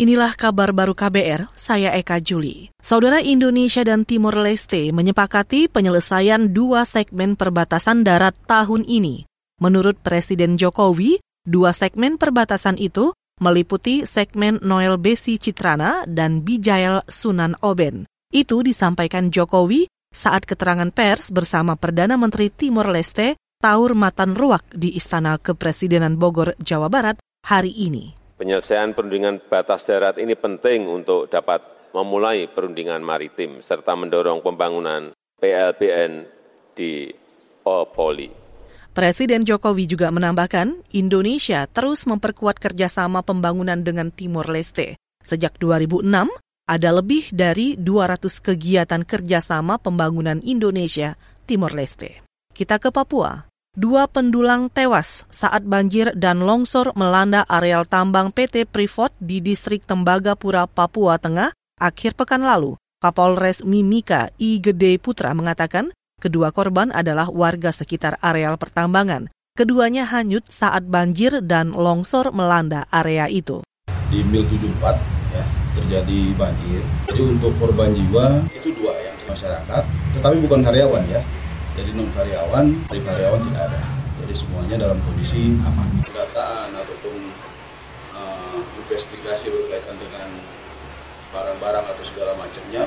Inilah kabar baru KBR, saya Eka Juli. Saudara Indonesia dan Timor Leste menyepakati penyelesaian dua segmen perbatasan darat tahun ini. Menurut Presiden Jokowi, dua segmen perbatasan itu meliputi segmen Noel Besi Citrana dan Bijael Sunan Oben. Itu disampaikan Jokowi saat keterangan pers bersama Perdana Menteri Timor Leste Taur Matan Ruak di Istana Kepresidenan Bogor, Jawa Barat hari ini. Penyelesaian perundingan batas darat ini penting untuk dapat memulai perundingan maritim serta mendorong pembangunan PLBN di Opoli. Presiden Jokowi juga menambahkan, Indonesia terus memperkuat kerjasama pembangunan dengan Timor Leste. Sejak 2006, ada lebih dari 200 kegiatan kerjasama pembangunan Indonesia Timor Leste. Kita ke Papua. Dua pendulang tewas saat banjir dan longsor melanda areal tambang PT Freeport di distrik Tembagapura, Papua Tengah akhir pekan lalu. Kapolres Mimika I Gede Putra mengatakan kedua korban adalah warga sekitar areal pertambangan. Keduanya hanyut saat banjir dan longsor melanda area itu. Di mil 74 ya, terjadi banjir. Jadi untuk korban jiwa itu dua yang masyarakat, tetapi bukan karyawan ya jadi non karyawan dari karyawan tidak ada. Jadi semuanya dalam kondisi aman. Pendataan ataupun uh, investigasi berkaitan dengan barang-barang atau segala macamnya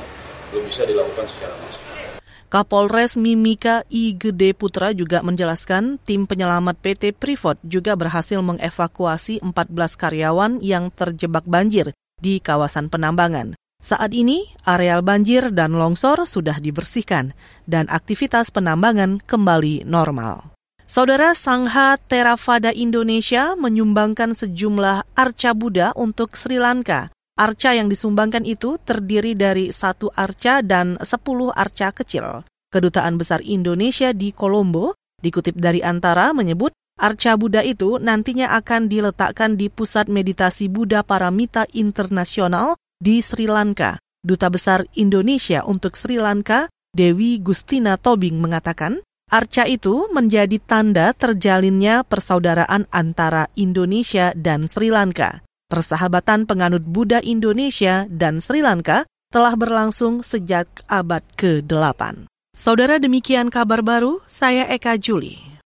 belum bisa dilakukan secara maksimal. Kapolres Mimika I. Gede Putra juga menjelaskan tim penyelamat PT Privat juga berhasil mengevakuasi 14 karyawan yang terjebak banjir di kawasan penambangan. Saat ini, areal banjir dan longsor sudah dibersihkan dan aktivitas penambangan kembali normal. Saudara Sangha Theravada Indonesia menyumbangkan sejumlah arca Buddha untuk Sri Lanka. Arca yang disumbangkan itu terdiri dari satu arca dan sepuluh arca kecil. Kedutaan Besar Indonesia di Kolombo, dikutip dari Antara, menyebut arca Buddha itu nantinya akan diletakkan di Pusat Meditasi Buddha Paramita Internasional di Sri Lanka. Duta Besar Indonesia untuk Sri Lanka, Dewi Gustina Tobing mengatakan, arca itu menjadi tanda terjalinnya persaudaraan antara Indonesia dan Sri Lanka. Persahabatan penganut Buddha Indonesia dan Sri Lanka telah berlangsung sejak abad ke-8. Saudara demikian kabar baru, saya Eka Juli.